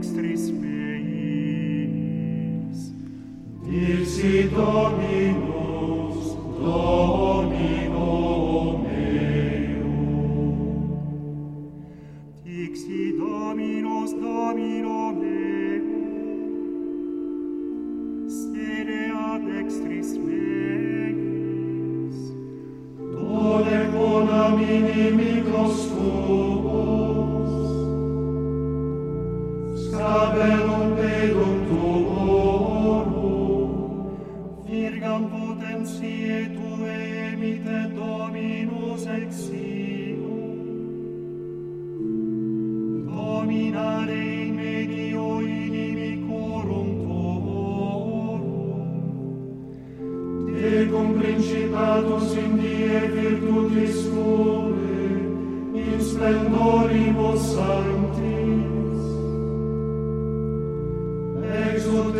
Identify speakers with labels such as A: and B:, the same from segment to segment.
A: dextris meis. Dixi Dominus, Domino meo.
B: Dixi Dominus, Domino meo. Sede ad dextris meis.
A: Dole con amini mi credum tuorum.
B: Virgam potentiae tue emite Dominus exilum. Dominare in medio inimicorum tuorum.
A: Tecum principatus in die virtutis tuum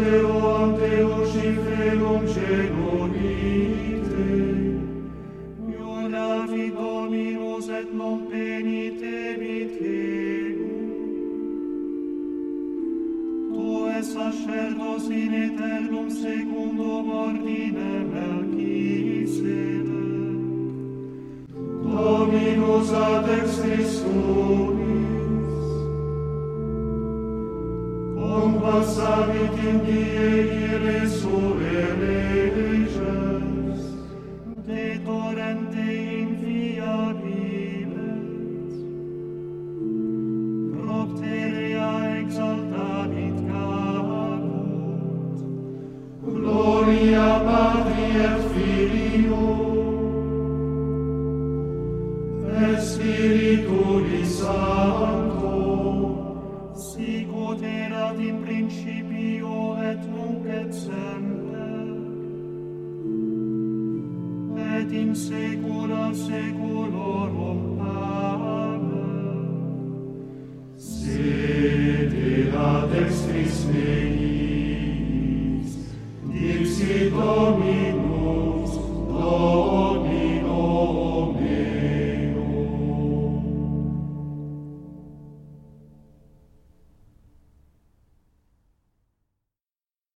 A: Deoam Deus in felum cenomite,
B: Iudavi Dominus et non penitebit Tecum. Tu es sacerdos in eternum secundum ordine Melchizedek,
A: Dominus ad extris sabit in die ire dextris meis,